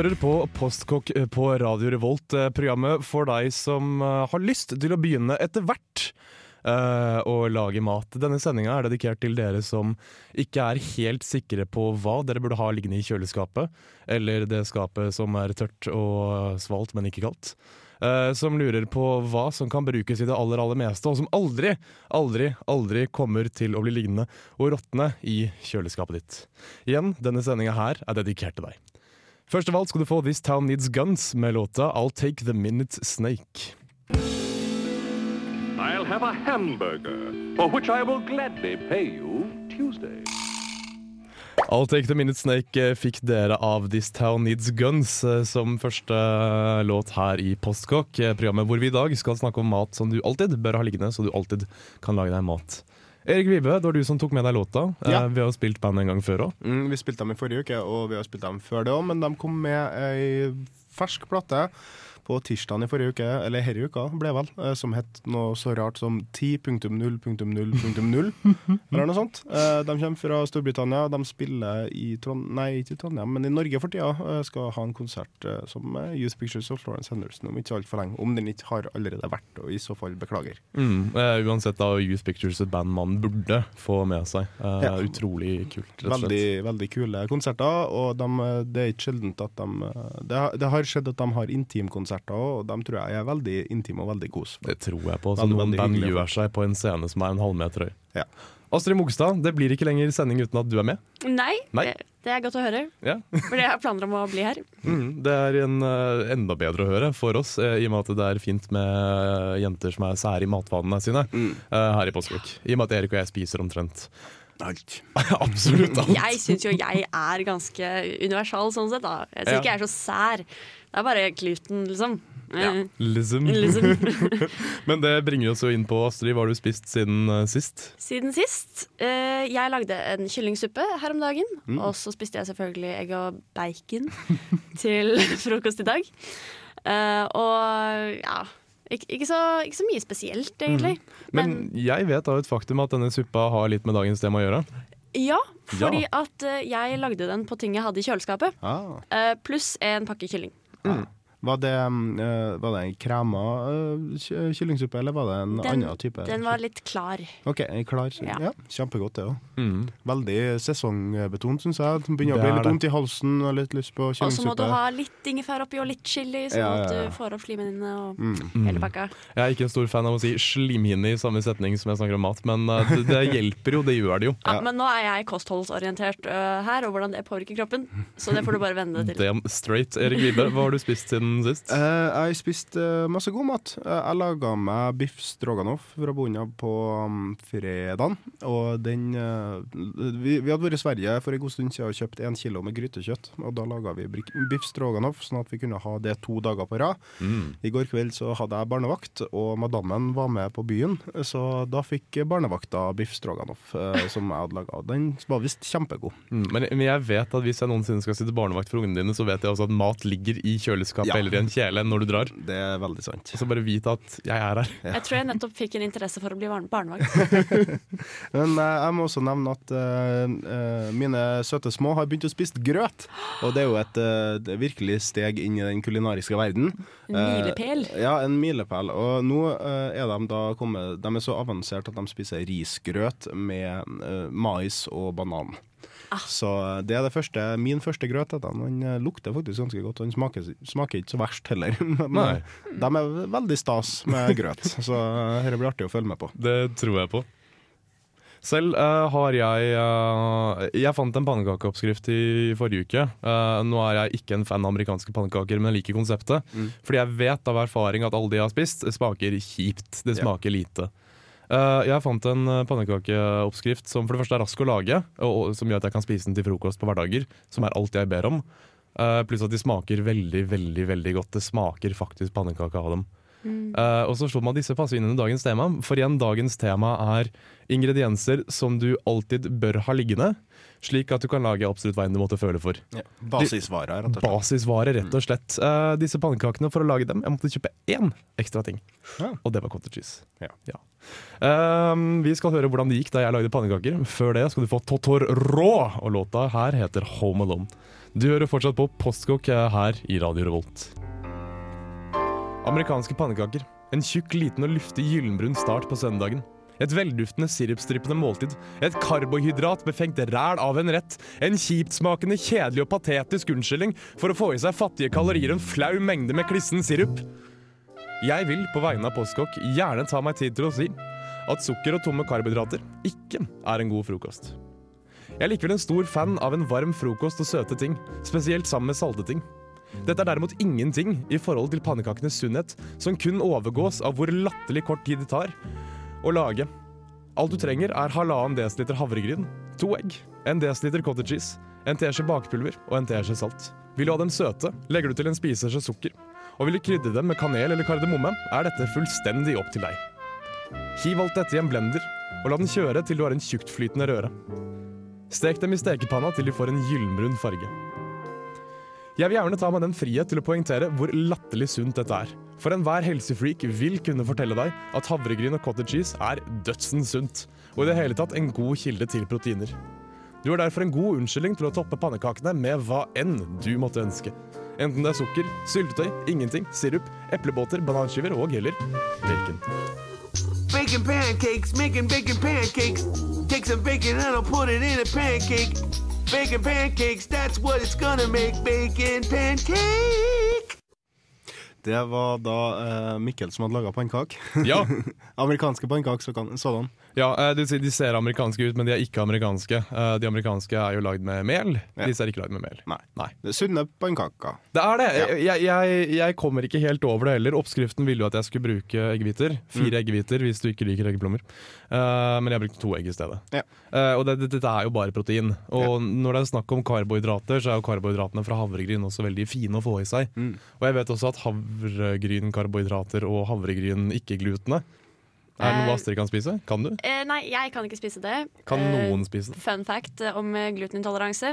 Hører på Postkokk på Radio Revolt, eh, programmet for deg som eh, har lyst til å begynne etter hvert eh, å lage mat. Denne sendinga er dedikert til dere som ikke er helt sikre på hva dere burde ha liggende i kjøleskapet, eller det skapet som er tørt og svalt, men ikke kaldt. Eh, som lurer på hva som kan brukes i det aller aller meste, og som aldri, aldri, aldri kommer til å bli liggende og råtne i kjøleskapet ditt. Igjen, denne sendinga her er dedikert til deg. Først av alt skal du få This Town Needs Guns med låta I'll Take The Minute Snake. I'll have a hamburger, for which I will gladly pay you Tuesday. I'll Take The Minute Snake eh, fikk dere av This Town Needs Guns eh, som første eh, låt her i Postkokk, programmet hvor vi i dag skal snakke om mat som du alltid bør ha liggende, så du alltid kan lage deg mat. Erik Vibe, det var du som tok med deg låta. Eh, Ja. Vi har jo spilt band en gang før òg. Mm, vi spilte dem i forrige uke, og vi har spilt dem før det òg, men de kom med ei fersk plate på tirsdagen i forrige uke, eller herre uka, ble vel, eh, som het noe så rart som 10.0.0.0, eller noe sånt. Eh, De kommer fra Storbritannia, de spiller i Trondheim, Nei, ikke i Trondheim, men i Norge for tida. eh, Skal ha en konsert som Youth Pictures of Florence Henderson om ikke altfor lenge. Om den ikke har allerede vært, og i så fall beklager. Mm, uansett, da Youth Pictures et band man burde få med seg. Eh, Ja. Utrolig kult, rett og slett. Veldig, veldig kule konserter, og de, det er ikke sjeldent at de det, har- det har skjedd at de har intimkonserter òg, og de tror jeg er veldig intime og veldig kos. Det tror jeg på. Så Veldig, noen veldig band gjør seg på en scene som er en halvmeter høy. Ja. Astrid Mogstad, det blir ikke lenger sending uten at du er med. Nei, Nei. Det, det er godt å høre. Ja. For jeg har planer om å bli her. Mm, det er en, eh, enda bedre å høre for oss, eh, i og med at det er fint med jenter som er sære i matvanene sine Mm. eh, her i Påskevik. I og med at Erik og jeg spiser omtrent Alt. absolutt alt. Jeg syns jo jeg er ganske universal sånn sett. da Jeg syns Ja. ikke jeg er så sær. Det er bare gluten, liksom. Ja. Lism. Lism. Men det bringer oss jo inn på Astrid, hva har du spist siden uh, sist? Siden sist. Uh, jeg lagde en kyllingsuppe her om dagen. Mm. Og så spiste jeg selvfølgelig egg og bacon til frokost i dag. Uh, og ja ikke, ikke, så, ikke så mye spesielt, egentlig. Mm. Men jeg vet av et faktum at denne suppa har litt med dagens tema å gjøre. Ja, fordi Ja. at eh, jeg lagde den på ting jeg hadde i kjøleskapet. Ah. eh, pluss en pakke kylling. Var det, mm, eh, var det en krema eh, kyllingsuppe, eller var det en Den- annen type? Den var litt klar. OK, klar. Ja. Ja. Kjempegodt, det òg. Mm. Veldig sesongbetont, syns jeg. Det begynner å bli litt vondt i halsen og litt lyst på Og så må du ha litt ingefær oppi og litt chili, sånn Ja, ja, at du får opp slimhinnene og Mm. hele pakka. Jeg er ikke en stor fan av å si slimhinne i samme setning som jeg snakker om mat, men eh, det, det hjelper jo, det gjør det jo. Ja, Ja. Men nå er jeg kostholdsorientert uh, her, og hvordan det påvirker kroppen. Så det får du bare venne deg til. Damn straight. Erik Vibe, hva har du spist siden sist? Uh, jeg har spist eh, masse god mat. Eh, jeg laga meg biff stroganoff fra bunnen av på um, fredagen. Og den uh, vi, vi hadde vært i Sverige for en god stund siden og kjøpt én kilo med grytekjøtt. Og da laga vi biff stroganoff, sånn at vi kunne ha det to dager på rad. Mm. I går kveld så hadde jeg barnevakt, og madammen var med på byen. Så da fikk barnevakta biff stroganoff, som jeg hadde laga. Den var visst kjempegod. Mm, Men, men jeg vet at hvis jeg noensinne skal sitte barnevakt for ungene dine, så vet jeg også at mat ligger i kjøleskapet Ja. Eller i en kjele når du drar. Det er veldig sant. Og Så bare vit at jeg er her. Jeg tror jeg nettopp fikk en interesse for å bli barne- barnevakt. Men eh, jeg må også nevne at eh, mine søte små har begynt å spise grøt. Og det er jo et uh, virkelig steg inn i den kulinariske verden. En milepæl. Uh, ja, en milepæl. Og nå er de da kommet De er så avansert at de spiser risgrøt med mais og banan. Så eh, det er det første, min første grøt. Den eh, lukter faktisk ganske godt, den smaker, smaker ikke så verst heller. Men Nei. de er veldig stas med grøt, så eh, dette blir artig å følge med på. Det tror jeg på. Selv uh, har jeg uh, Jeg fant en pannekakeoppskrift i forrige uke. Uh, nå er jeg ikke en fan av amerikanske pannekaker, men jeg liker konseptet. Mm. Fordi jeg vet av erfaring at alle de jeg har spist, smaker kjipt. Det smaker smaker lite. Eh, jeg fant en eh, pannekakeoppskrift som for det første er rask å lage, og, som gjør at jeg kan spise den til frokost på hverdager, som er alt jeg ber om. Eh, pluss at de smaker veldig, veldig veldig godt. Det smaker faktisk pannekake av dem. Eh, og så slår man disse passe inn under dagens tema, for igjen, dagens tema er ingredienser som du alltid bør ha liggende, slik at du kan lage absolutt hva enn du måtte føle for. Ja. Basisvarer, rett og slett. Basisvare, rett og slett. Uh, disse pannekakene, for å lage dem, jeg måtte kjøpe én ekstra ting. Ja. Og det var cottage cheese. Ja. Ehm, vi skal høre hvordan det gikk da jeg lagde pannekaker. Før det skal du få Totor Rå, og låta her heter Home Alone. Du hører fortsatt på Postkokk her i Radio Revolt. Amerikanske pannekaker. En tjukk, liten og luftig gyllenbrun start på søndagen. Et velduftende sirupsdryppende måltid. Et karbohydratbefengt ræl av en rett. En kjiptsmakende, kjedelig og patetisk unnskyldning for å få i seg fattige kalorier en flau mengde med klissen sirup. Jeg vil på vegne av Postkokk gjerne ta meg tid til å si at sukker og tomme karbohydrater ikke er en god frokost. Jeg er likevel en stor fan av en varm frokost og søte ting, spesielt sammen med salte ting. Dette er derimot ingenting i forhold til pannekakenes sunnhet, som kun overgås av hvor latterlig kort tid det tar å lage. Alt du trenger er halvannen desiliter havregryn, to egg, en desiliter cottage cheese, en teskje bakpulver og en teskje salt. Vil du ha dem søte, legger du til en spiseskje sukker. Og vil du krydre dem med kanel eller kardemomme, er dette fullstendig opp til deg. Hiv alt dette i en blender, og la den kjøre til du har en tjuktflytende røre. Stek dem i stekepanna til de får en gyllenbrun farge. Jeg vil gjerne ta meg den frihet til å poengtere hvor latterlig sunt dette er. For enhver helsefreak vil kunne fortelle deg at havregryn og cottage cheese er dødsens sunt, og i det hele tatt en god kilde til proteiner. Du har derfor en god unnskyldning til å toppe pannekakene med hva enn du måtte ønske. Enten det er sukker, syltetøy, ingenting, sirup, eplebåter, bananskiver og eller bacon. Bacon pancakes, making bacon pancakes. Take some bacon and I'll put it in a pancake. Bacon pancakes, that's what it's gonna make. Bacon pancake. Det var da eh, Mikkel som hadde laga pannekaker. Ja, Amerikanske pannekaker så Sånn. ja eh, sier de ser amerikanske ut, men de er ikke amerikanske. Eh, De amerikanske er jo lagd med mel. Ja. Disse er ikke lagd med mel. Nei. Nei. Det er sunne pannekaker. Det er det! Jeg, jeg, jeg kommer ikke helt over det heller. Oppskriften ville jo at jeg skulle bruke eggehviter. Fire Mm. eggehviter hvis du ikke liker eggeplommer. Uh, men jeg brukte to egg i stedet. Ja. Uh, og det, det, dette er jo bare protein. Og når det er snakk om karbohydrater, så er jo karbohydratene fra havregryn også veldig fine å få i seg. Mm. Og jeg vet også at havregrynkarbohydrater og havregryn ikke-glutene er det noe Eh, Astrid kan spise. Kan du? Eh, nei, jeg kan ikke spise det. Kan Eh, noen spise det? Fun fact eh, om glutenintoleranse.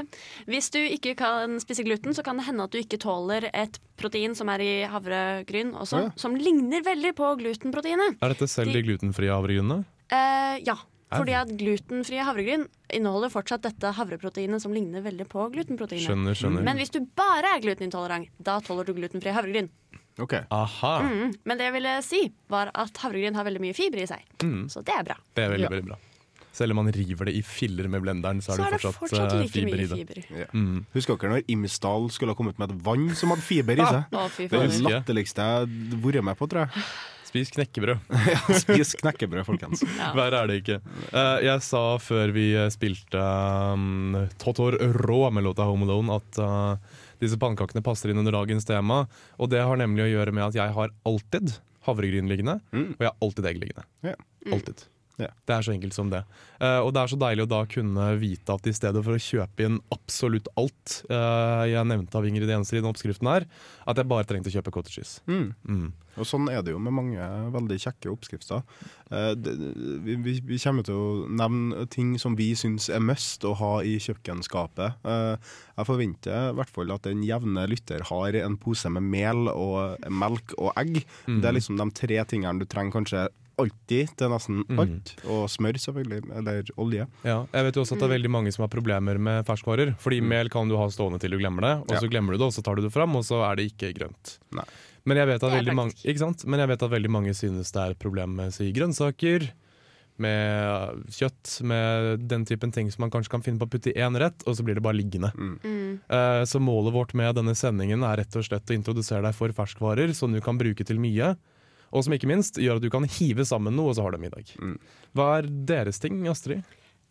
Hvis du ikke kan spise gluten, så kan det hende at du ikke tåler et protein som er i havregryn også, Ja. som ligner veldig på glutenproteinet. Er dette selv de de- glutenfrie havregrynene? Eh, ja. Fordi at glutenfrie havregryn inneholder fortsatt dette havreproteinet som ligner veldig på glutenproteinet. Skjønner, skjønner. Men hvis du bare er glutenintolerant, da tåler du glutenfrie havregryn. OK. Aha! Mm. Men det jeg ville si, var at havregryn har veldig mye fiber i seg. Mm. Så det er bra. Det er veldig, Ja. veldig bra. Selv om man river det i filler med blenderen, så Så er det fortsatt, fortsatt eh, like fiber i det. fiber. Ja. Mm. Husker dere når Imsdal skulle ha kommet med et vann som hadde fiber i seg? Ah, Det er det latterligste jeg har vært med på, tror jeg. Spis knekkebrød. Ja, Spis knekkebrød, folkens. Ja. Verre er det ikke. Eh, jeg sa før vi spilte um, Totor Rå med låta Home Alone at eh, disse pannekakene passer inn under dagens tema. Og det har nemlig å gjøre med at jeg har alltid havregryn liggende, Mm. og jeg har alltid egg liggende. Yeah. Alltid. Ja. Det er så enkelt som det. Uh, og det er så deilig å da kunne vite at i stedet for å kjøpe inn absolutt alt uh, jeg nevnte av ingredienser i den oppskriften her, at jeg bare trengte å kjøpe cottage cheese. Mm. Mm. Og sånn er det jo med mange veldig kjekke oppskrifter. Eh, det, vi, vi, vi kommer til å nevne ting som vi syns er must å ha i kjøkkenskapet. Jeg forventer i hvert fall at den jevne lytter har en pose med mel og melk og egg. Mm. Det er liksom de tre tingene du trenger kanskje alltid til nesten Mm. alt. Og smør, selvfølgelig. Eller olje. Ja, jeg vet jo også at det er veldig mange som har problemer med ferskvarer. Fordi mel kan du ha stående til du glemmer det, og Ja. så glemmer du det, og så tar du det fram, og så er det ikke grønt. Nei. Men jeg vet at, Det veldig mange, ikke sant? Men jeg vet at veldig mange synes det er et problem med si, grønnsaker, med kjøtt, med den typen ting som man kanskje kan finne på å putte i én rett, og så blir det bare liggende. Mm. Eh, Så målet vårt med denne sendingen er rett og slett å introdusere deg for ferskvarer som du kan bruke til mye, og som ikke minst gjør at du kan hive sammen noe, og så har du middag. Mm. Hva er deres ting, Astrid?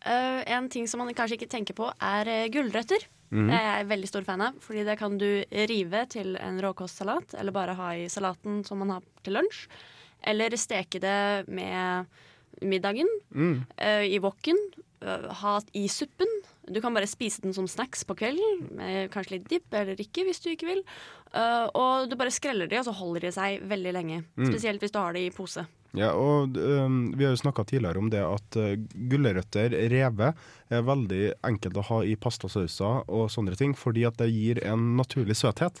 Uh, en ting som man kanskje ikke tenker på, er uh, gulrøtter. Mm. Det er jeg veldig stor fan av, fordi det kan du rive til en råkostsalat, eller bare ha i salaten som man har til lunsj. Eller steke det med middagen Mm. uh, i wokken. Uh, ha i suppen. Du kan bare spise den som snacks på kvelden, med kanskje litt dipp eller ikke hvis du ikke vil. Uh, og du bare skreller de, og så holder de seg veldig lenge. Spesielt hvis du har de i pose. Ja, og øhm, Vi har jo snakka tidligere om det at uh, gulrøtter reve, er veldig enkelt å ha i pastasauser og sånne ting, fordi at det gir en naturlig søthet.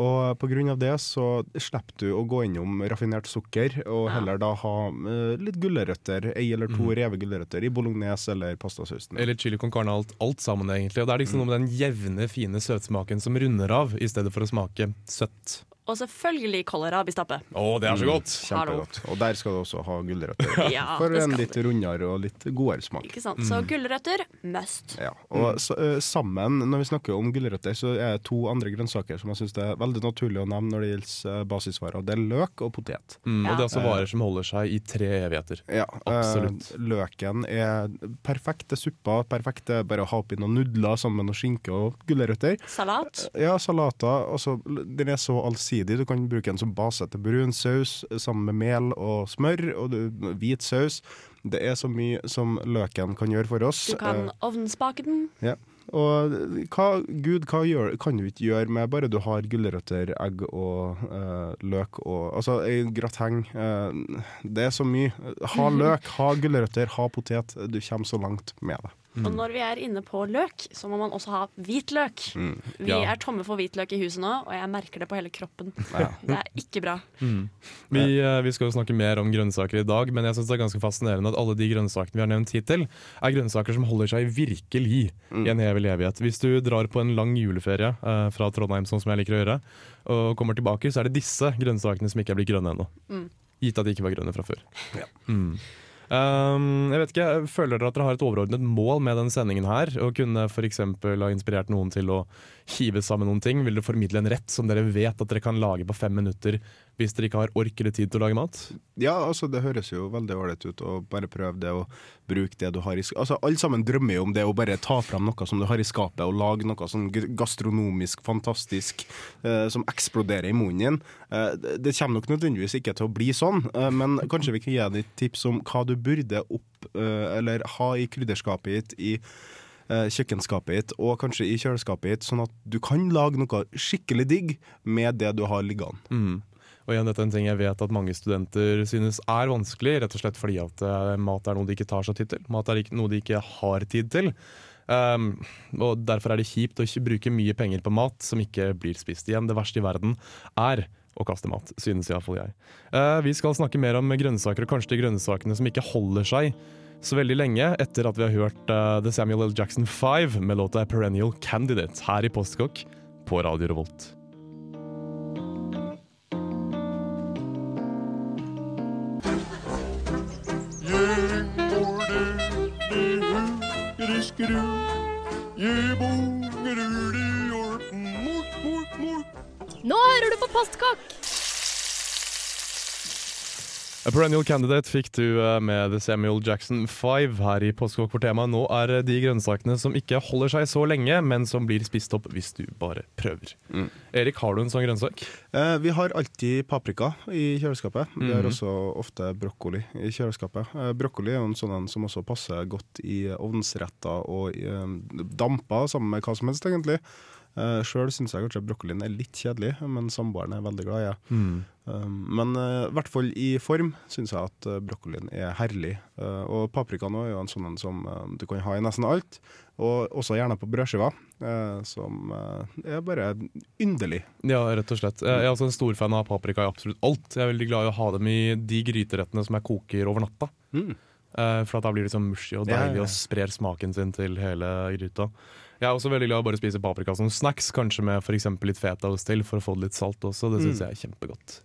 Og pga. det så slipper du å gå innom raffinert sukker, og Ja. heller da ha uh, litt gulrøtter, ei eller to reve gulrøtter i bolognese eller pastasausen. Eller chili con carne, alt, alt sammen egentlig. Og det er liksom noe med den jevne, fine søtsmaken som runder av, i stedet for å smake søtt. Og selvfølgelig kålrabistappe. Å, det er så godt! Kjempegodt. Og der skal du også ha gulrøtter. Ja, For en litt rundere og litt godere smak. Ikke sant? Så gulrøtter must. Ja, og så, uh, sammen, når vi snakker om gulrøtter, så er det to andre grønnsaker som jeg syns det er veldig naturlig å nevne når det gjelder ø, basisvarer. Det er løk og potet. Mm, Ja. Og det er altså varer som holder seg i tre evigheter. Ja, Absolutt. Uh, løken er perfekte supper, perfekte bare å ha oppi noen nudler sammen med noe skinke og gulrøtter. Salat. Ja, salater. Altså, den er så allsidig. Du kan bruke den som base til brun saus sammen med mel og smør, og du, hvit saus. Det er så mye som løken kan gjøre for oss. Du kan Eh, ovnsbake den. Ja. Og hva, Gud, hva gjør, kan du ikke gjøre med bare du har gulrøtter, egg og eh, løk og Altså, en grateng eh, Det er så mye. Ha løk, ha gulrøtter, ha potet. Du kommer så langt med det. Og når vi er inne på løk, så må man også ha hvitløk. Vi Ja. er tomme for hvitløk i huset nå, og jeg merker det på hele kroppen. Ja. Det er ikke bra. Vi, eh, vi skal jo snakke mer om grønnsaker i dag, men jeg synes det er ganske fascinerende at alle de grønnsakene vi har nevnt hittil, er grønnsaker som holder seg virkelig i en evig evighet. Hvis du drar på en lang juleferie eh, fra Trondheim, sånn som jeg liker å gjøre, og kommer tilbake, så er det disse grønnsakene som ikke er blitt grønne ennå. Gitt at de ikke var grønne fra før. Mm. Um, jeg vet ikke, Føler dere at dere har et overordnet mål med denne sendingen her? Og kunne f.eks. ha inspirert noen til å hive sammen noen ting? Vil dere formidle en rett som dere vet at dere kan lage på fem minutter hvis dere ikke har ork eller tid til å lage mat? Ja, altså det høres jo veldig ålreit ut å bare prøve det og bruke det du har i skapet. Altså, alle sammen drømmer jo om det å bare ta fram noe som du har i skapet og lage noe sånn gastronomisk fantastisk eh, som eksploderer i munnen din. Eh, det, kommer nok nødvendigvis ikke til å bli sånn, eh, men kanskje vi kan gi deg et tips om hva du burde opp eh, eller ha i krydderskapet ditt, i eh, kjøkkenskapet ditt og kanskje i kjøleskapet ditt, sånn at du kan lage noe skikkelig digg med det du har liggende. Mm. Og igjen, dette er en ting jeg vet at mange studenter synes er vanskelig, rett og slett fordi at eh, mat er noe de ikke tar seg tid til. Mat er noe de ikke har tid til. Um, og Derfor er det kjipt å ikke bruke mye penger på mat som ikke blir spist igjen. Det verste i verden er å kaste mat, synes iallfall jeg. Uh, vi skal snakke mer om grønnsaker, og kanskje de grønnsakene som ikke holder seg så veldig lenge etter at vi har hørt uh, The Samuel L. Jackson 5 med låta 'Perennial Candidate' her i Postkokk på Radio Revolt. Nå hører du på Postkokk! A Perennial Candidate fikk du eh, med The Samuel Jackson 5 her i Postkokk for tema. Nå er de grønnsakene som ikke holder seg så lenge, men som blir spist opp hvis du bare prøver. Erik, har du en sånn grønnsak? Eh, vi har alltid paprika i kjøleskapet. Vi har Mhm. også ofte brokkoli i kjøleskapet. Eh, brokkoli er jo en sånn en som også passer godt i ovnsretter og i, eh, damper, sammen med hva som helst, egentlig. Uh, Sjøl syns jeg kanskje brokkolien er litt kjedelig, men samboeren er veldig glad i det. Um, men eh, i hvert fall i form syns jeg at uh, brokkolien er herlig. Uh, og paprika nå er jo en sånn en som uh, du kan ha i nesten alt, og også gjerne på brødskiva, eh, som eh, er bare yndelig. Ja, rett og slett. Jeg er også en stor fan av paprika i absolutt alt. Jeg er veldig glad i å ha dem i de gryterettene som jeg koker over natta. Mm. Eh, For at da blir det sånn mushy og deilig ja, ja. og sprer smaken sin til hele gryta. Jeg er også veldig glad i å bare spise paprika som snacks, kanskje med for litt fetaost til for å få det litt salt også. Det Mm. jeg er kjempegodt.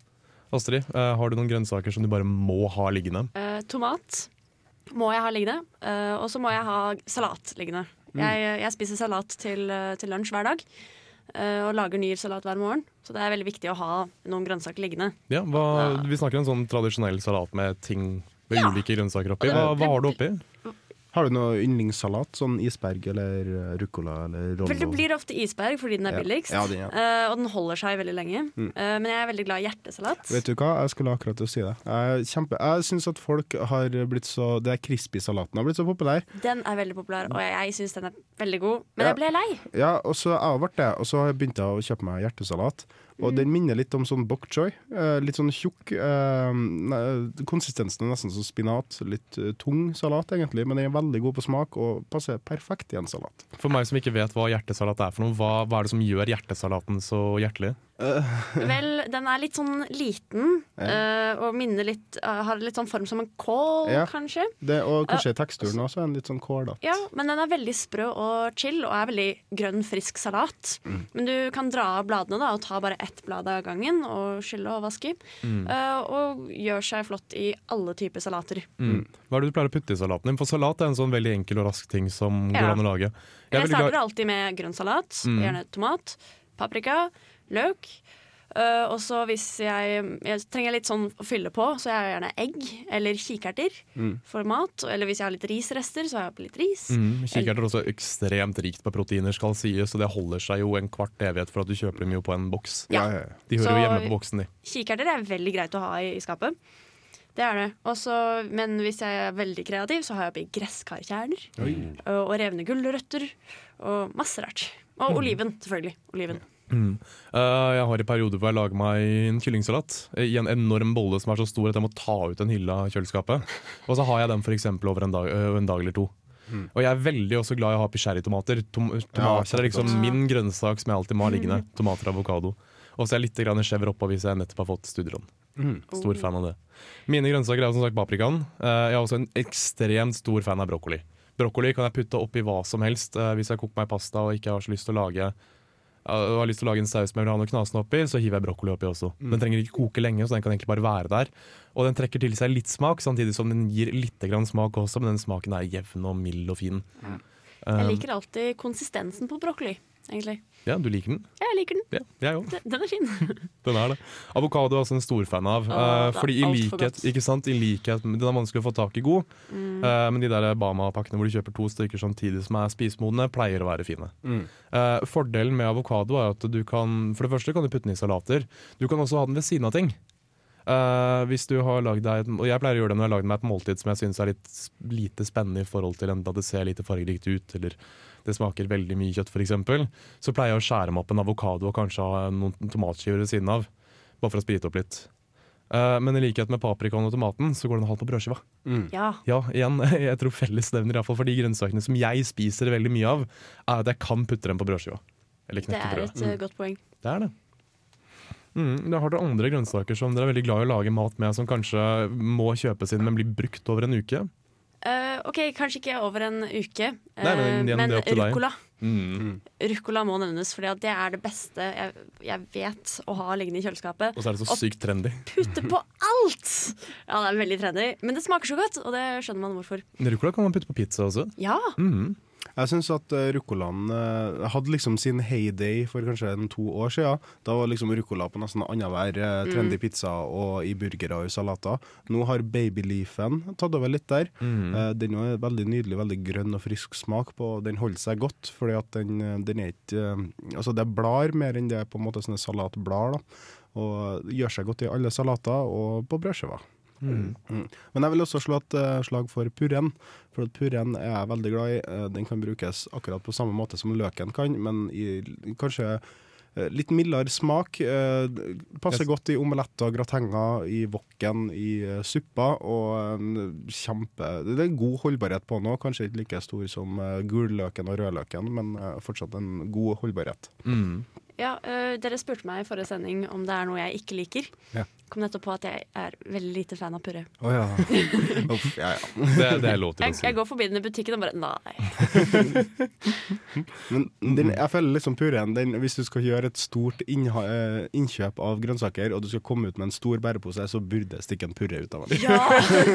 Astrid, eh, har du noen grønnsaker som du bare må ha liggende? Uh, tomat må jeg ha liggende, Uh, og så må jeg ha salat liggende. Mm. Jeg, jeg spiser salat til, til lunsj hver dag, eh, og lager ny salat hver morgen. Så det er veldig viktig å ha noen grønnsaker liggende. Ja, hva, Ja. Vi snakker en sånn tradisjonell salat med ting med Ja. ulike grønnsaker oppi. Hva, hva har du oppi? Har du noe yndlingssalat? Sånn isberg eller eh, ruccola eller rollo? Det blir ofte isberg fordi den er billigst, Ja, den, ja. eh, og den holder seg veldig lenge. Mm. Uh, men jeg er veldig glad i hjertesalat. Vet du hva, jeg skulle akkurat til å si det. Jeg, kjempe, jeg syns at folk har blitt så Det er crispy-salaten har blitt så populær. Den er veldig populær, og jeg, jeg syns den er veldig god. Men jeg ble lei. Ja, og så jeg har vært det, og så har jeg å kjøpe meg hjertesalat. Og den minner litt om sånn bok choy. Eh, litt sånn tjukk. Eh, konsistensen er nesten som spinat. Litt eh, tung salat, egentlig, men den er veldig god på smak og passer perfekt i en salat. For meg som ikke vet hva hjertesalat er for noe, hva, hva er det som gjør hjertesalaten så hjertelig? Vel, den er litt sånn liten, eh, og minner litt eh, Har litt sånn form som en kål, Ja. kanskje. Det, og kanskje uh, teksturen også er den litt sånn kålete. Ja, men den er veldig sprø og chill, og er veldig grønn, frisk salat. Mm. Men du kan dra av bladene da, og ta bare ett blad av gangen og skylle og vaske. Mm. Uh, og gjør seg flott i alle typer salater. Mm. Hva er det du pleier å putte i salaten din? For salat er en sånn veldig enkel og rask ting som Ja. går an å lage. Jeg Jeg starter alltid med grønn salat, Mm. gjerne tomat, paprika, løk. Uh, og så hvis jeg, jeg trenger litt sånn å fylle på, så jeg har gjerne egg eller kikerter Mm. for mat. Eller hvis jeg har litt risrester, så har jeg oppi litt ris. Mm, kikerter er også ekstremt rikt på proteiner, skal sies, så det holder seg jo en kvart evighet for at du kjøper dem jo på en boks. Ja. De hører Så- jo hjemme på boksen, de. Kikerter er veldig greit å ha i, i skapet. Det er det. Også, men hvis jeg er veldig kreativ, så har jeg oppi gresskarkjerner. Og, og revne gulrøtter. Og masse rart. Og Mm. oliven, selvfølgelig. Oliven. Mm. Uh, jeg har i perioder hvor jeg lager meg en kyllingsalat i en enorm bolle som er så stor at jeg må ta ut en hylle av kjøleskapet. Og så har jeg den eksempel over en dag, uh, en dag eller to. Og jeg er veldig også glad i å ha oppi. Tom tomater er liksom min grønnsak som jeg alltid må ha liggende. Tomater og avokado. Og så er jeg litt skjever oppå hvis jeg nettopp har fått studielån. Mm. Stor fan av det. Mine grønnsaker er jo som sagt paprikaen. Uh, jeg er også en ekstremt stor fan av brokkoli. Brokkoli kan jeg putte oppi hva som helst. Hvis jeg koker meg pasta og ikke har så lyst til å lage og har lyst til å lage en saus med jeg vil ha noe knasende oppi, så hiver jeg brokkoli oppi også. Den trenger ikke koke lenge, så den kan egentlig bare være der. Og den trekker til seg litt smak, samtidig som den gir litt grann smak også, men den smaken er jevn og mild og fin. Jeg Um, liker alltid konsistensen på brokkoli, egentlig. Ja, du liker den? Jeg liker den. Ja, jeg også. Den- Den er fin. Den er det. Avokado er også en storfan av. Eh, er fordi i likhet, for ikke sant, i likhet Den er vanskelig å få tak i god, Mm. eh, men de der Bama-pakkene hvor du kjøper to stykker samtidig som er spisemodne, pleier å være fine. Mm. Eh, fordelen med avokado er at du kan For det første kan du putte den i salater. Du kan også ha den ved siden av ting. Eh, hvis du har lagd deg Og jeg pleier å gjøre det når jeg har lagd meg et måltid som jeg syns er litt lite spennende i forhold til enten at det ser lite fargerikt ut, eller det smaker veldig mye kjøtt f.eks., så pleier jeg å skjære meg opp en avokado og kanskje ha noen tomatskiver ved siden av. Bare for å sprite opp litt. Uh, men i likhet med paprikaen og tomaten, så går den halvt på brødskiva. Mm. Ja. Ja, igjen, jeg tror fellesnevner i hvert fall for de grønnsakene som jeg spiser veldig mye av, er at jeg kan putte dem på brødskiva. Eller Det er et mm. godt poeng. Det er det. Mm, da har dere andre grønnsaker som dere er veldig glad i å lage mat med, som kanskje må kjøpes inn, men blir brukt over en uke. Uh, OK, kanskje ikke over en uke, Nei, men eh, igjen, men ruccola. Mm. Ruccola må nevnes, for det er det beste jeg, jeg vet å ha liggende i kjøleskapet. Og så er det så sykt trendy. Putte på alt! Ja, det er veldig trendy, men det smaker så godt, og det skjønner man hvorfor. Ruccola kan man putte på pizza også. Ja, Mm. Jeg syns at uh, ruccolaen uh, hadde liksom sin heyday for kanskje en to år siden. Da var liksom ruccola på nesten annenhver uh, trendy pizza og i burgere og i salater. Nå har babyleafen tatt over litt der. Mm. Uh, den er veldig nydelig, veldig grønn og frisk smak på. Den holder seg godt, fordi at den, den er ikke Altså det er blar mer enn det er på en måte sånne salatblar. da. Og gjør seg godt i alle salater og på brødskiver. Mm. Men jeg vil også slå et eh, slag for purren. For at purren er jeg veldig glad i. Eh, den kan brukes akkurat på samme måte som løken kan, men i kanskje eh, litt mildere smak. Passer Yes. godt i omeletter, gratenger, i wokken, i suppa. Og en kjempe Det er god holdbarhet på den òg. Kanskje ikke like stor som gulløken og rødløken, men fortsatt en god holdbarhet. Mm. ja eh, Dere spurte meg i forrige sending om det er noe jeg ikke liker. Ja. Kom nettopp på at jeg er veldig lite fan av purre. Oh, ja. Uff, ja, ja. Det, det er lov til å si. jeg går forbi den i butikken og bare nei. Men den, jeg føler liksom purren den, Hvis du skal gjøre et stort innha, eh, innkjøp av grønnsaker, og du skal komme ut med en stor bærepose, så burde det stikke en purre ut av den. Ja!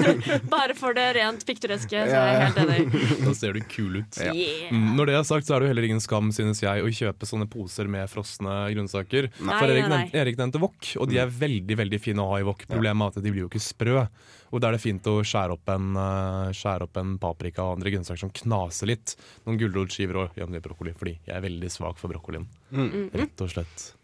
Bare for det rent piktoreske, så er jeg helt enig. Da ser du kul ut. Yeah. Mm, Når det er sagt, så er det jo heller ingen skam, synes jeg, å kjøpe sånne poser med frosne grønnsaker. Nei, For Erik, nei, nei. Erik nevnte wok, og de er veldig veldig veldig fine å ha i wok. Problemet er at de blir jo ikke sprø. Og da er det fint å skjære opp en, eh, skjære opp en paprika og andre grønnsaker som knaser litt. Noen gulrotskiver og jevnlig brokkoli, fordi jeg er veldig svak for brokkolien. Rett og slett.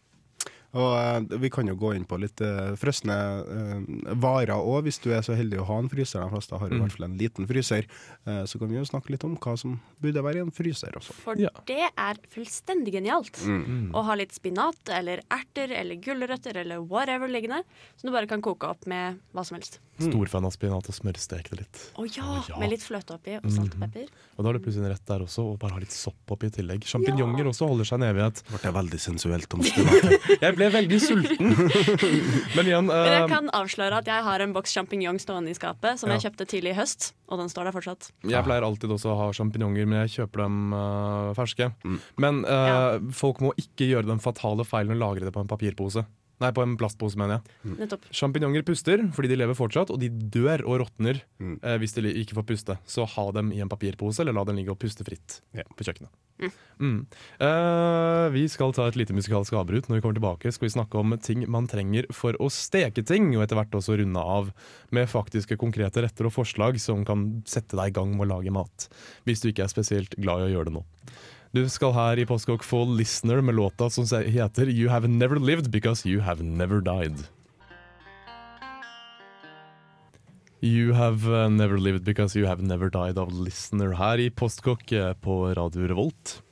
Og eh, vi kan jo gå inn på litt uh, frosne eh, varer òg, hvis du er så heldig å ha en fryser. De fleste har i Mm. hvert fall en liten fryser. Eh, så kan vi jo snakke litt om hva som burde være i en fryser også. For Ja. det er fullstendig genialt. Mm. Å ha litt spinat eller erter eller gulrøtter eller whatever liggende, som du bare kan koke opp med hva som helst. Stor fan av spinat og smørstek det litt. Å ja, oh, ja. Med litt fløte oppi og salt og pepper. Og da har du plutselig en rett der også, og bare ha litt sopp oppi i tillegg. Sjampinjonger også holder seg en evighet. Ble veldig sensuelt om spinaten. Jeg ble veldig sulten. Men igjen Men jeg eh, kan avsløre at jeg har en boks sjampinjong stående i skapet som Ja. jeg kjøpte tidlig i høst, og den står der fortsatt. Jeg pleier alltid også å ha sjampinjonger, men jeg kjøper dem uh, ferske. Mm. Men uh, Ja. folk må ikke gjøre den fatale feilen å lagre det på en papirpose. Nei, på en plastpose, mener jeg. Nettopp. Sjampinjonger puster fordi de lever fortsatt, og de dør og råtner Mm. eh, hvis de ikke får puste. Så ha dem i en papirpose, eller la dem ligge og puste fritt yeah. på kjøkkenet. Mm. Eh, vi skal ta et lite musikalsk avbrut. Når vi kommer tilbake, skal vi snakke om ting man trenger for å steke ting, og etter hvert også runde av med faktiske konkrete retter og forslag som kan sette deg i gang med å lage mat. Hvis du ikke er spesielt glad i å gjøre det nå. Du skal her i Postkokk få 'Listener' med låta som heter 'You Have Never Lived Because You Have Never Died'. You have uh, never lived because you have never died av Listener her i Postkokk eh, på Radio Revolt.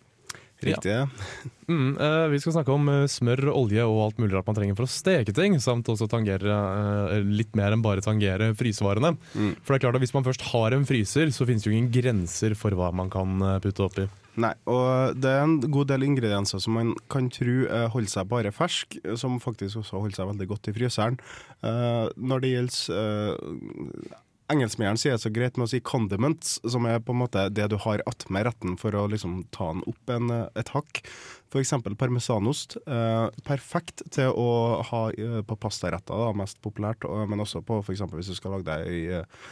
Riktig. Ja. Mm, eh, vi skal snakke om eh, smør, olje og alt mulig rart man trenger for å steke ting, samt også tangere eh, litt mer enn bare tangere frysevarene. Mm. For det er klart at hvis man først har en fryser, så finnes det jo ingen grenser for hva man kan eh, putte oppi. Nei, og det er en god del ingredienser som man kan tro eh, holder seg bare fersk, som faktisk også holder seg veldig godt i fryseren. Uh, når det gjelder uh, Engelskmennene sier det så greit med å si condiments, som er på en måte det du har attmed retten for å liksom ta den opp en, eh, et hakk. F.eks. parmesanost. Uh, perfekt til å ha eh, på pastaretter, da, mest populært, men også på f.eks. hvis du skal lage deg i eh,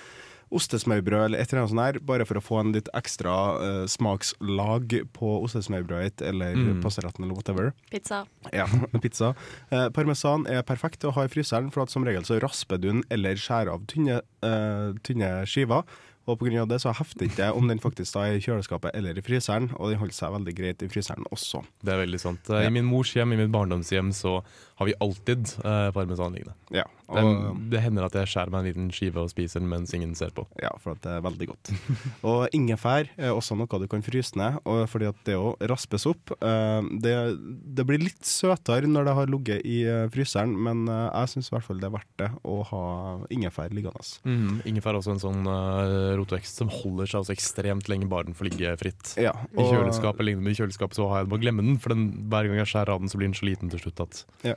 ostesmørbrød eller et eller annet sånt her, bare for å få en litt ekstra uh, smakslag på ostesmørbrødet ditt eller Mm. pastaretten eller whatever. Pizza. Ja, pizza. Uh, parmesan er perfekt å ha i fryseren, for at som regel så rasper du den eller skjærer av tynne, uh, tynne skiver. Og av det så hefter ikke om den faktisk da er i kjøleskapet eller i fryseren, og den holder seg veldig greit i fryseren også. Det er veldig sant. Ja. I min mors hjem, i mitt barndomshjem, så har vi alltid eh, parmesan liggende. Ja, Det, det hender at jeg skjærer meg en liten skive og spiser den mens ingen ser på. ja for at det er veldig godt. Og ingefær er også noe du kan fryse ned, og fordi at det òg raspes opp. Eh, Det, det blir litt søtere når det har ligget i eh, fryseren, men eh, jeg syns i hvert fall det er verdt det å ha ingefær liggende. Mm, ingefær er også en sånn rotvekst som holder seg også ekstremt lenge bare den får ligge fritt. Ja, I kjøleskapet lignende i kjøleskapet så har jeg det å glemme den, for den, hver gang jeg skjærer av den, så blir den så liten til slutt at Ja.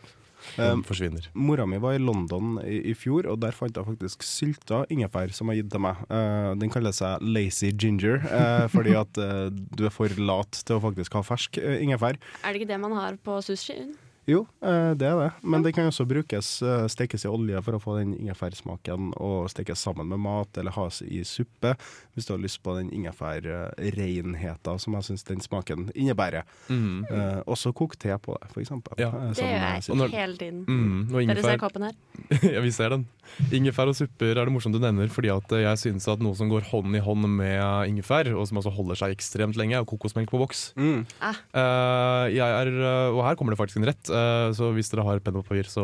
Den Um, forsvinner. Mora mi var i London i, i fjor, og der fant jeg faktisk sylta ingefær som jeg gitt til meg. Eh, den kaller seg lazy ginger, eh, fordi at eh, du er for lat til å faktisk ha fersk eh, ingefær. Er det ikke det man har på sushi? Jo, eh, det er det, men det kan også brukes, eh, stekes i olje for å få den ingefærsmaken, og stekes sammen med mat, eller has i suppe, hvis du har lyst på den ingefærrenheten som jeg syns den smaken innebærer. Mm. Eh, også kok te på det, eksempel. Ja. Eh, Det gjør eh, jeg når- hele tiden. Mm, og Dere ser kåpen koppen her? ja, vi ser den. Ingefær og supper er det morsomt du nevner, fordi at eh, jeg synes at noe som går hånd i hånd med ingefær, og som altså holder seg ekstremt lenge, er kokosmelk på boks. Mm. Eh, jeg er, eh, og her kommer det faktisk en rett, eh, så hvis dere har penn og papir, så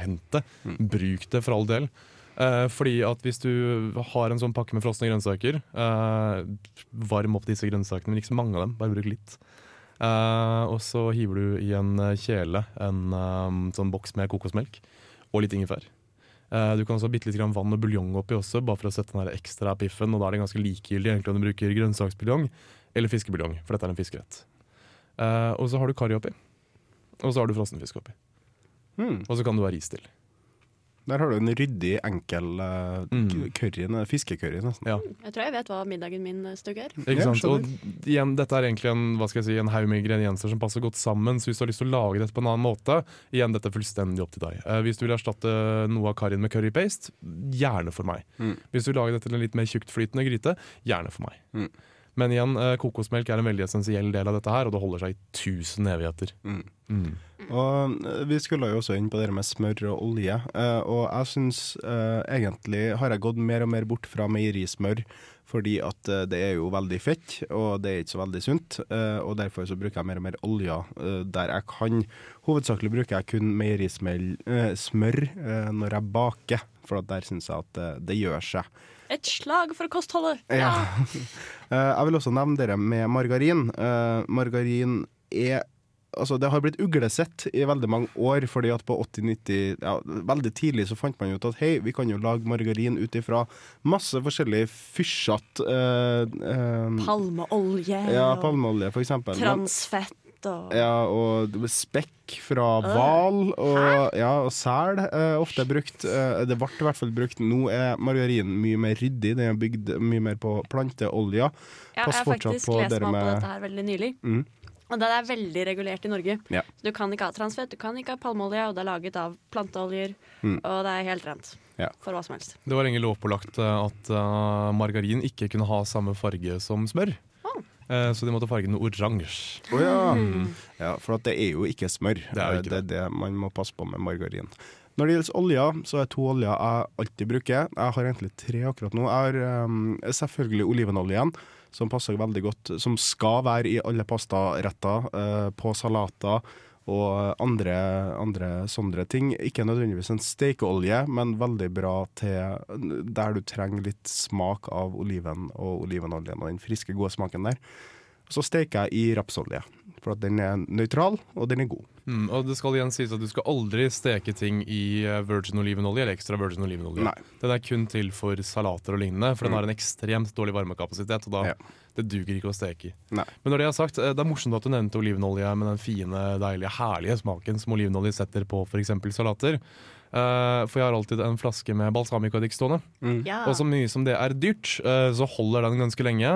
hent det. Bruk det for all del. Eh, fordi at hvis du har en sånn pakke med frosne grønnsaker, eh, varm opp disse grønnsakene, men ikke så mange av dem, bare bruk litt. Eh, og så hiver du i en eh, kjele en eh, sånn boks med kokosmelk og litt ingefær. Eh, du kan også ha bitte litt grann vann og buljong oppi også, bare for å sette den ekstra piffen. Og da er det ganske likegyldig egentlig om du bruker grønnsaksbuljong eller fiskebuljong, for dette er en fiskerett. Eh, og så har du karri oppi. Og så har du frossenfisk oppi. Mm. Og så kan du ha ris til. Der har du en ryddig, enkel uh, Mm. curry, fiskecurry nesten. Ja, Jeg tror jeg vet hva middagen min eh, stugg er. ikke sant? Og igjen, dette er egentlig en, hva skal jeg si, en haug med ingredienser som passer godt sammen. Så hvis du har lyst til å lage dette på en annen måte, igjen, dette er fullstendig opp til deg. Uh, hvis du vil erstatte noe av karrien med currypaste, gjerne for meg. Mm. Hvis du vil lage dette til en litt mer tjuktflytende gryte, gjerne for meg. Mm. Men igjen, eh, kokosmelk er en veldig essensiell del av dette her, og det holder seg i tusen evigheter. Mm. Mm. Og eh, vi skulle jo også inn på det med smør og olje, eh, og jeg syns egentlig har jeg gått mer og mer bort fra meierismør. Fordi at det er jo veldig fett, og det er ikke så veldig sunt. og derfor så bruker jeg mer og mer olje der jeg kan. Hovedsakelig bruker jeg kun meierismør når jeg baker, for der syns jeg at det gjør seg. Et slag for kostholdet! Ja. Eh, jeg vil også nevne dere med margarin. Eh, margarin er Altså, det har blitt uglesett i veldig mange år, fordi at på 80-90 ja, Veldig tidlig så fant man ut at hei, vi kan jo lage margarin ut ifra masse forskjellig fysjete eh, eh, Palmeolje Ja, palmeolje, for eksempel. Transfett og ja, og spekk fra hval og, ja, og sel eh, ofte er brukt. Eh, det ble i hvert fall brukt. Nå er margarinen mye mer ryddig. Den er bygd mye mer på planteolja. Ja, Pass jeg har faktisk på lest meg på dette her veldig nylig. Mm. Og det er veldig regulert i Norge. Ja. Du kan ikke ha transfett, du kan ikke ha palmeolje, og det er laget av planteoljer. Mm. Og det er helt rent Ja. for hva som helst. Det var lenge lovpålagt eh, at eh, margarin ikke kunne ha samme farge som smør. Eh, så de måtte farge den oransje. Oh, ja. ja. For at det er jo ikke smør. Det er ikke det er det man må passe på med margarin. Når det gjelder oljer, så er to oljer jeg alltid bruker. Jeg har egentlig tre akkurat nå. Jeg har um, selvfølgelig olivenoljen, som passer veldig godt. Som skal være i alle pastaretter, uh, på salater og andre, andre sånne ting. Ikke nødvendigvis en stekeolje, men veldig bra til der du trenger litt smak av oliven og olivenoljen og den friske, gode smaken der. Så steker jeg i rapsolje, for at den er nøytral, og den er god. Mm, og det skal igjen sies at du skal aldri steke ting i eh, virgin olivenolje eller ekstra virgin olivenolje. Nei. Den er kun til for salater og lignende, for den har en ekstremt dårlig varmekapasitet. Og da Ja. det duger ikke å steke i. Nei. Men når det er sagt, eh, det er morsomt at du nevnte olivenolje med den fine, deilige, herlige smaken som olivenolje setter på f.eks. salater. Uh, for jeg har alltid en flaske med balsamicoeddik stående. Ja. Og så mye som det er dyrt, uh, så holder den ganske lenge.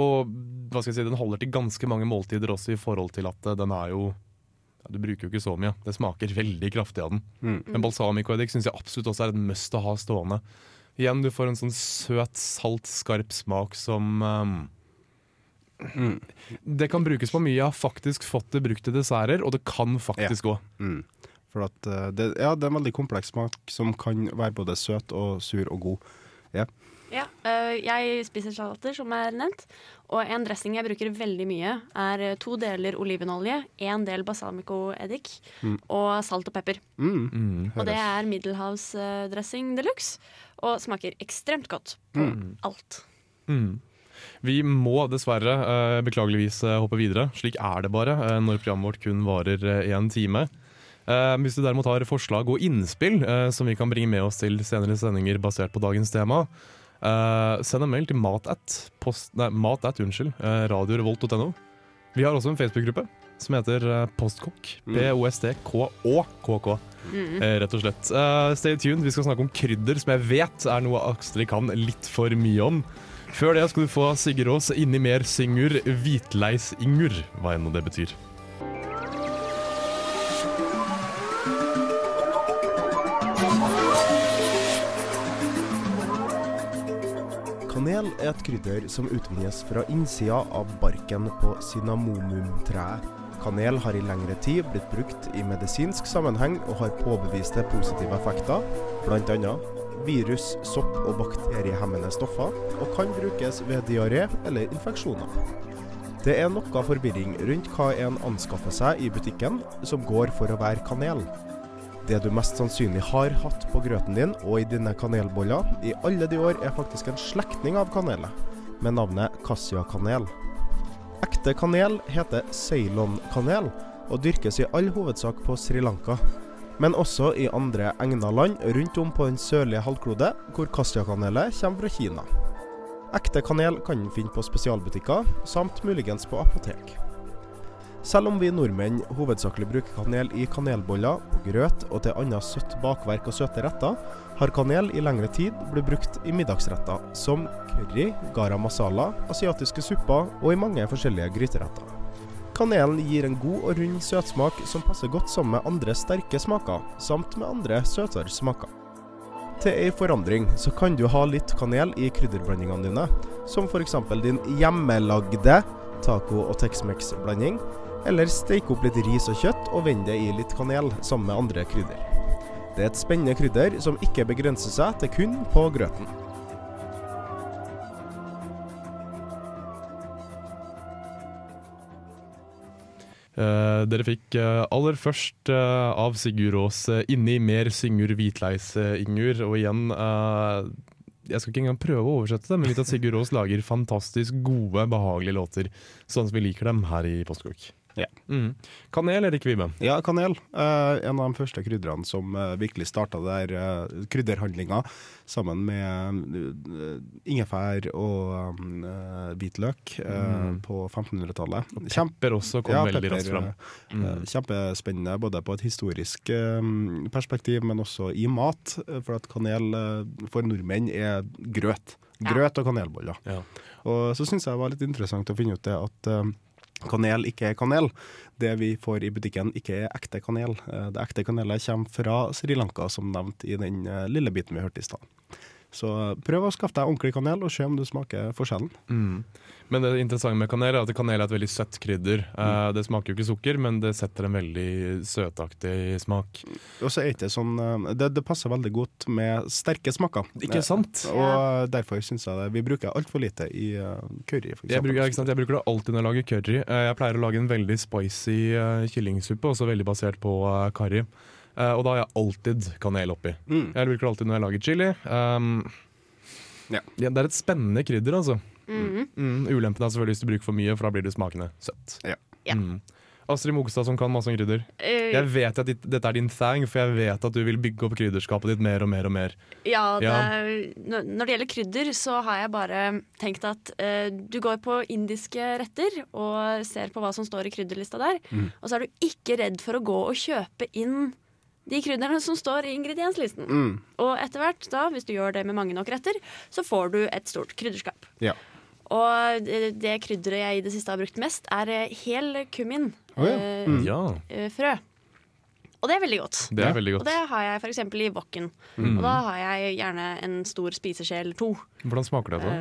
Og hva skal jeg si, den holder til ganske mange måltider også, i forhold til at eh, den er jo ja, Du bruker jo ikke så mye. Det smaker veldig kraftig av den. Mm. Men balsamicoeddik syns jeg absolutt også er et must å ha stående. Igjen, du får en sånn søt, salt, skarp smak som ehm, Det kan brukes på mye. Jeg har faktisk fått det brukt til desserter, og det kan faktisk gå. Mm. For at eh, det, ja, det er en veldig kompleks smak som kan være både søt og sur og god. Ja. Ja, øh, jeg spiser salater, som er nevnt. Og en dressing jeg bruker veldig mye, er øh, to deler olivenolje, én del balsamicoeddik og salt og pepper. Mm. Mm. Og det er middelhavsdressing de luxe, og smaker ekstremt godt på alt. Mm. Vi må dessverre eh, beklageligvis eh, hoppe videre. Slik er det bare eh, når programmet vårt kun varer én time. Uh, hvis du derimot har forslag og innspill uh, som vi kan bringe med oss til senere sendinger basert på dagens tema, eh, send en mail til matat, post, nei, matat unnskyld, uh, radiorevolt.no. Vi har også en Facebook-gruppe som heter eh, Postkokk. P-O-S-T-K-Å-K-K. Eh, rett og slett. Eh, stay tuned, vi skal snakke om krydder, som jeg vet er noe Astrid kan litt for mye om. Før det skal du få Sigurd Aas inni mer syngur hvitleisingur, hva enn det betyr. Kanel er et krydder som utvinnes fra innsida av barken på cinnamomum-treet. Kanel har i lengre tid blitt brukt i medisinsk sammenheng og har påbeviste positive effekter, bl.a. virus-, sopp- og bakteriehemmende stoffer, og kan brukes ved diaré eller infeksjoner. Det er noe forvirring rundt hva en anskaffer seg i butikken som går for å være kanel. Det du mest sannsynlig har hatt på grøten din og i dine kanelboller i alle de år, er faktisk en slektning av kanelet, med navnet Cassia-kanel. Ekte kanel heter ceylonkanel, og dyrkes i all hovedsak på Sri Lanka. Men også i andre egna land rundt om på den sørlige halvklode, hvor Cassia-kanelet kommer fra Kina. Ekte kanel kan du finne på spesialbutikker, samt muligens på apotek. Selv om vi nordmenn hovedsakelig bruker kanel i kanelboller, på grøt og til annet søtt bakverk og søte retter, har kanel i lengre tid blitt brukt i middagsretter, som curry, gara masala, asiatiske supper og i mange forskjellige gryteretter. Kanelen gir en god og rund søtsmak som passer godt sammen med andre sterke smaker, samt med andre søtere smaker. Til ei forandring så kan du ha litt kanel i krydderblandingene dine, som f.eks. din hjemmelagde taco- og Tex-Mex-blanding, eller steik opp litt ris og kjøtt og vend det i litt kanel sammen med andre krydder. Det er et spennende krydder som ikke begrenser seg til kun på grøten. Eh, dere fikk eh, aller først eh, av Sigurd Aas eh, 'Inni mer syngur hvitleis-ingur'. og igjen eh, Jeg skal ikke engang prøve å oversette det, men vi vet at Sigurd Aas lager fantastisk gode, behagelige låter. Sånn som vi liker dem her i Postkokk. Ja. Mm. Kanel, Erik Vibe. Ja, kanel. Eh, en av de første krydderne som eh, virkelig starta der uh, krydderhandlinga, sammen med eh, ingefær og eh, hvitløk eh, Mm. på 1500-tallet. Pepper også kom Ja, veldig pepper, raskt fram. Mm. eh, Kjempespennende både på et historisk eh, perspektiv, men også i mat. eh, For at kanel eh, for nordmenn er grøt. Grøt og kanelboller. Ja. Og så syns jeg det var litt interessant å finne ut det at eh, kanel ikke er kanel. Det vi får i butikken ikke er ekte kanel. Eh, Det ekte kanelet kommer fra Sri Lanka, som nevnt i den eh, lille biten vi hørte i stad. Så prøv å skaffe deg ordentlig kanel, og se om du smaker forskjellen. Mm. Men det interessante med kanel er at kanel er et veldig søtt krydder. Mm. det smaker jo ikke sukker, men det setter en veldig søtaktig smak. Og så er ikke sånn eh, det, det passer veldig godt med sterke smaker. Ikke sant? Eh, Og derfor syns jeg det vi bruker altfor lite i eh, curry, for Jeg bruker, sant? jeg bruker det alltid når jeg lager curry. Eh, Jeg pleier å lage en veldig spicy eh, kyllingsuppe, også veldig basert på eh, curry. Eh, og da har jeg alltid kanel oppi. Mm. Jeg bruker det alltid når jeg lager chili. Um, Ja. det er et spennende krydder, altså. Mm. Mm, ulempen er selvfølgelig hvis du bruker for mye, for da blir det smakende søtt. Ja. Ja. Mm. Astrid Mogstad som kan masse om krydder. Uh, Jeg vet at ditt- dette er din thing, for jeg vet at du vil bygge opp krydderskapet ditt mer og mer og mer. Ja, det, Ja. når det gjelder krydder, så har jeg bare tenkt at uh, du går på indiske retter og ser på hva som står i krydderlista der, Mm. og så er du ikke redd for å gå og kjøpe inn de krydderne som står i ingredienslisten. Mm. Og etter hvert, da, hvis du gjør det med mange nok retter, så får du et stort krydderskap. Ja. Og det, krydderet jeg i det siste har brukt mest, er eh, hel kummin. Oh, ja. eh, Mm. Ja, eh, frø. Og det er veldig godt. det er veldig godt. Og det har jeg f.eks. i wokken. Mm. Og da har jeg gjerne en stor spiseskje eller to. Hvordan smaker det? Da?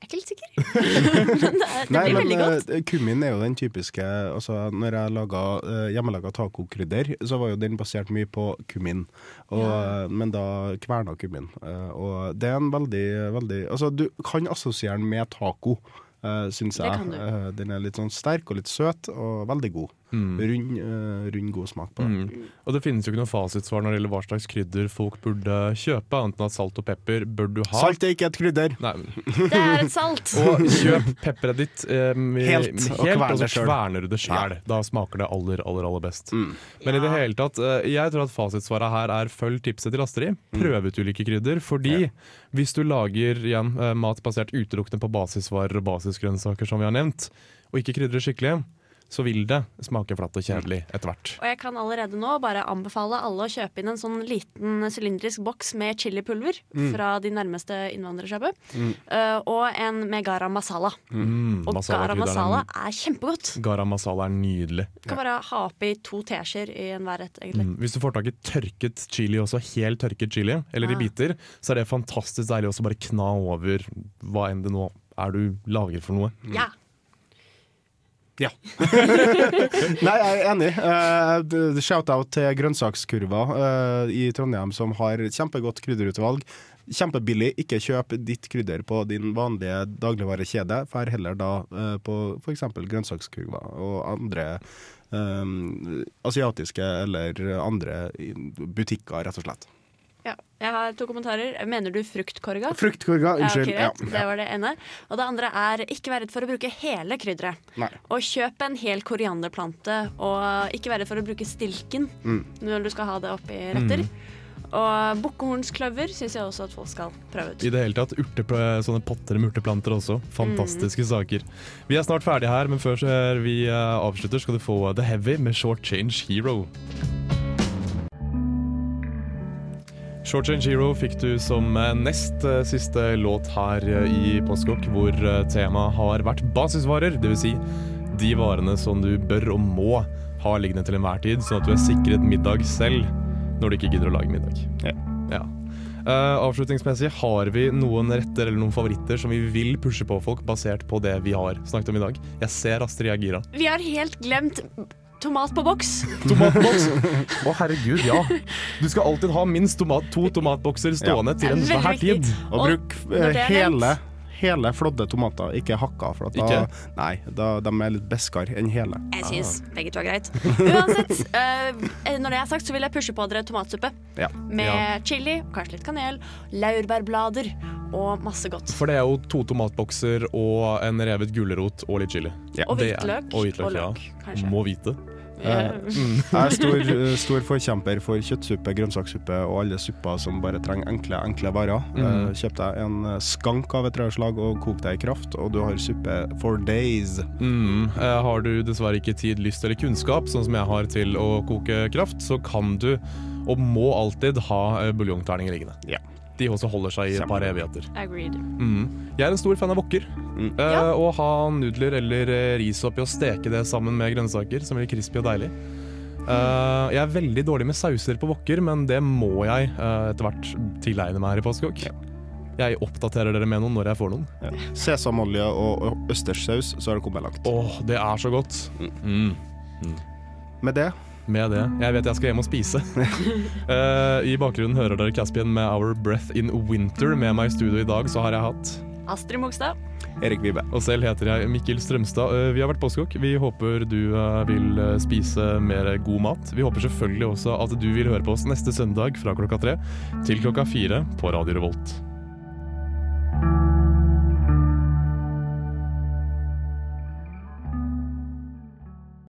Jeg er ikke helt sikker. men det, er- det Nei, blir men veldig godt. eh, kummin er jo den typiske altså, Når jeg laga uh, hjemmelaga tacokrydder, så var jo den basert mye på kummin. Og, Ja. eh, Men da kverna kummin. Uh, og det er en veldig, veldig Altså, du kan assosiere den med taco, uh, syns Det jeg. kan du. Eh, den er litt sånn sterk og litt søt, og veldig god. Mm. Rund, eh, rund god smak på det. Mm. Og det finnes jo ikke noe fasitsvar når det gjelder hva slags krydder folk burde kjøpe, annet enn at salt og pepper bør du ha. Salt er ikke et krydder. Nei, Det er et salt. og kjøp pepperet ditt eh, med- Helt, med- og kvern og så kverner du det sjæl. Da smaker det aller, aller, aller best. Mm. Men i det hele tatt, eh, jeg tror at fasitsvaret her er følg tipset til Astrid. Prøv ut ulike krydder. Fordi hvis du lager igjen eh, mat basert utelukkende på basisvarer og basisgrønnsaker, som vi har nevnt, og ikke krydrer skikkelig, så vil det smake flatt og kjedelig etter hvert. Og jeg kan allerede nå bare anbefale alle å kjøpe inn en sånn liten sylindrisk boks med chilipulver fra de nærmeste innvandrersjappe. Uh, og en med garam masala. Mm, Og garam masala er kjempegodt. Garam masala er nydelig. Du kan bare ha oppi to teskjeer i enhver rett, egentlig. Mm. Hvis du får tak i tørket chili også, helt tørket chili, eller i Ah. biter, så er det fantastisk deilig også bare kna over hva enn det nå er du lager for noe. Ja. Nei, jeg er enig. Uh, Shout-out til Grønnsakskurva uh, i Trondheim, som har kjempegodt krydderutvalg. Kjempebillig. Ikke kjøp ditt krydder på din vanlige dagligvarekjede. Fær heller da uh, på f.eks. Grønnsakskurva og andre asiatiske eller andre butikker, rett og slett. Ja. Jeg har to kommentarer. Mener du fruktkorga? Fruktkorga, Ja, unnskyld. Ja, greit. Det var det ene. Og det andre er ikke vær redd for å bruke hele krydderet. Nei. Og kjøp en hel korianderplante, og ikke vær redd for å bruke stilken Mm. når du skal ha det oppi retter. Og bukkehornskløver syns jeg også at folk skal prøve ut. I det hele tatt urte, sånne potter med urteplanter også. Fantastiske saker. Vi er snart ferdige her, men før vi eh, avslutter, skal du få The Heavy med Short Change Hero. Short Change Hero fikk du som eh, nest eh, siste låt her eh, i Postkokk, hvor temaet har vært basisvarer, dvs. Si de varene som du bør og må ha liggende til enhver tid, sånn at du er sikret middag selv når du ikke gidder å lage middag. Ja. Ja. Uh, avslutningsmessig, har vi noen retter eller noen favoritter som vi vil pushe på folk, basert på det vi har snakket om i dag? Jeg ser Astrid er gira. Vi har helt glemt tomat på boks. Tomatboks! Å herregud, ja. Du skal alltid ha minst tomat, to tomatbokser stående til Det er enhver veldig tid. viktig. Og bruk når eh, det er hele, hele flådde tomater, ikke hakka. For at da, Ikke? nei, da, de er litt beskere enn hele. Jeg syns begge to er greit. Uansett, eh, når det er sagt, så vil jeg pushe på dere tomatsuppe. Ja. Med Ja. chili, kanskje litt kanel, laurbærblader og masse godt. For det er jo to tomatbokser og en revet gulrot og litt chili. Ja. Og Det er- hvitløk. Og hvitløk, og ja. løk, kanskje. Må vite. Ja. Jeg er stor, stor forkjemper for kjøttsuppe, grønnsakssuppe og alle supper som bare trenger enkle, enkle varer. Mm. Eh, Kjøp deg en eh, skank av et trærslag og kok deg i kraft, og du har suppe for days. Mm. Eh, har du dessverre ikke tid, lyst eller kunnskap, sånn som jeg har til å koke kraft, så kan du, og må alltid, ha buljongterninger liggende. Ja. De også holder seg i et par evigheter. Agreed. Mm. Jeg er en stor fan av wokker. Mm. Eh, Ja. Å ha nudler eller eh, ris oppi og steke det sammen med grønnsaker, som blir crispy og deilig. Eh, jeg er veldig dårlig med sauser på wokker, men det må jeg eh, etter hvert tilegne meg her i Postkokk. Jeg oppdaterer dere med noen når jeg får noen. Ja. Sesamolje og, og østerssaus, så har det kommet langt. Åh, det er så godt. Mm. Med det Med det. Jeg vet jeg skal hjem og spise. uh, I bakgrunnen hører dere Caspian med Our Breath in Winter. Med meg i studio i dag så har jeg hatt Astrid Mogstad. Erik Vibe. Og selv heter jeg Mikkel Strømstad. Uh, Vi har vært Postkokk. Vi håper du uh, vil spise mer god mat. Vi håper selvfølgelig også at du vil høre på oss neste søndag fra klokka tre til klokka fire på Radio Revolt.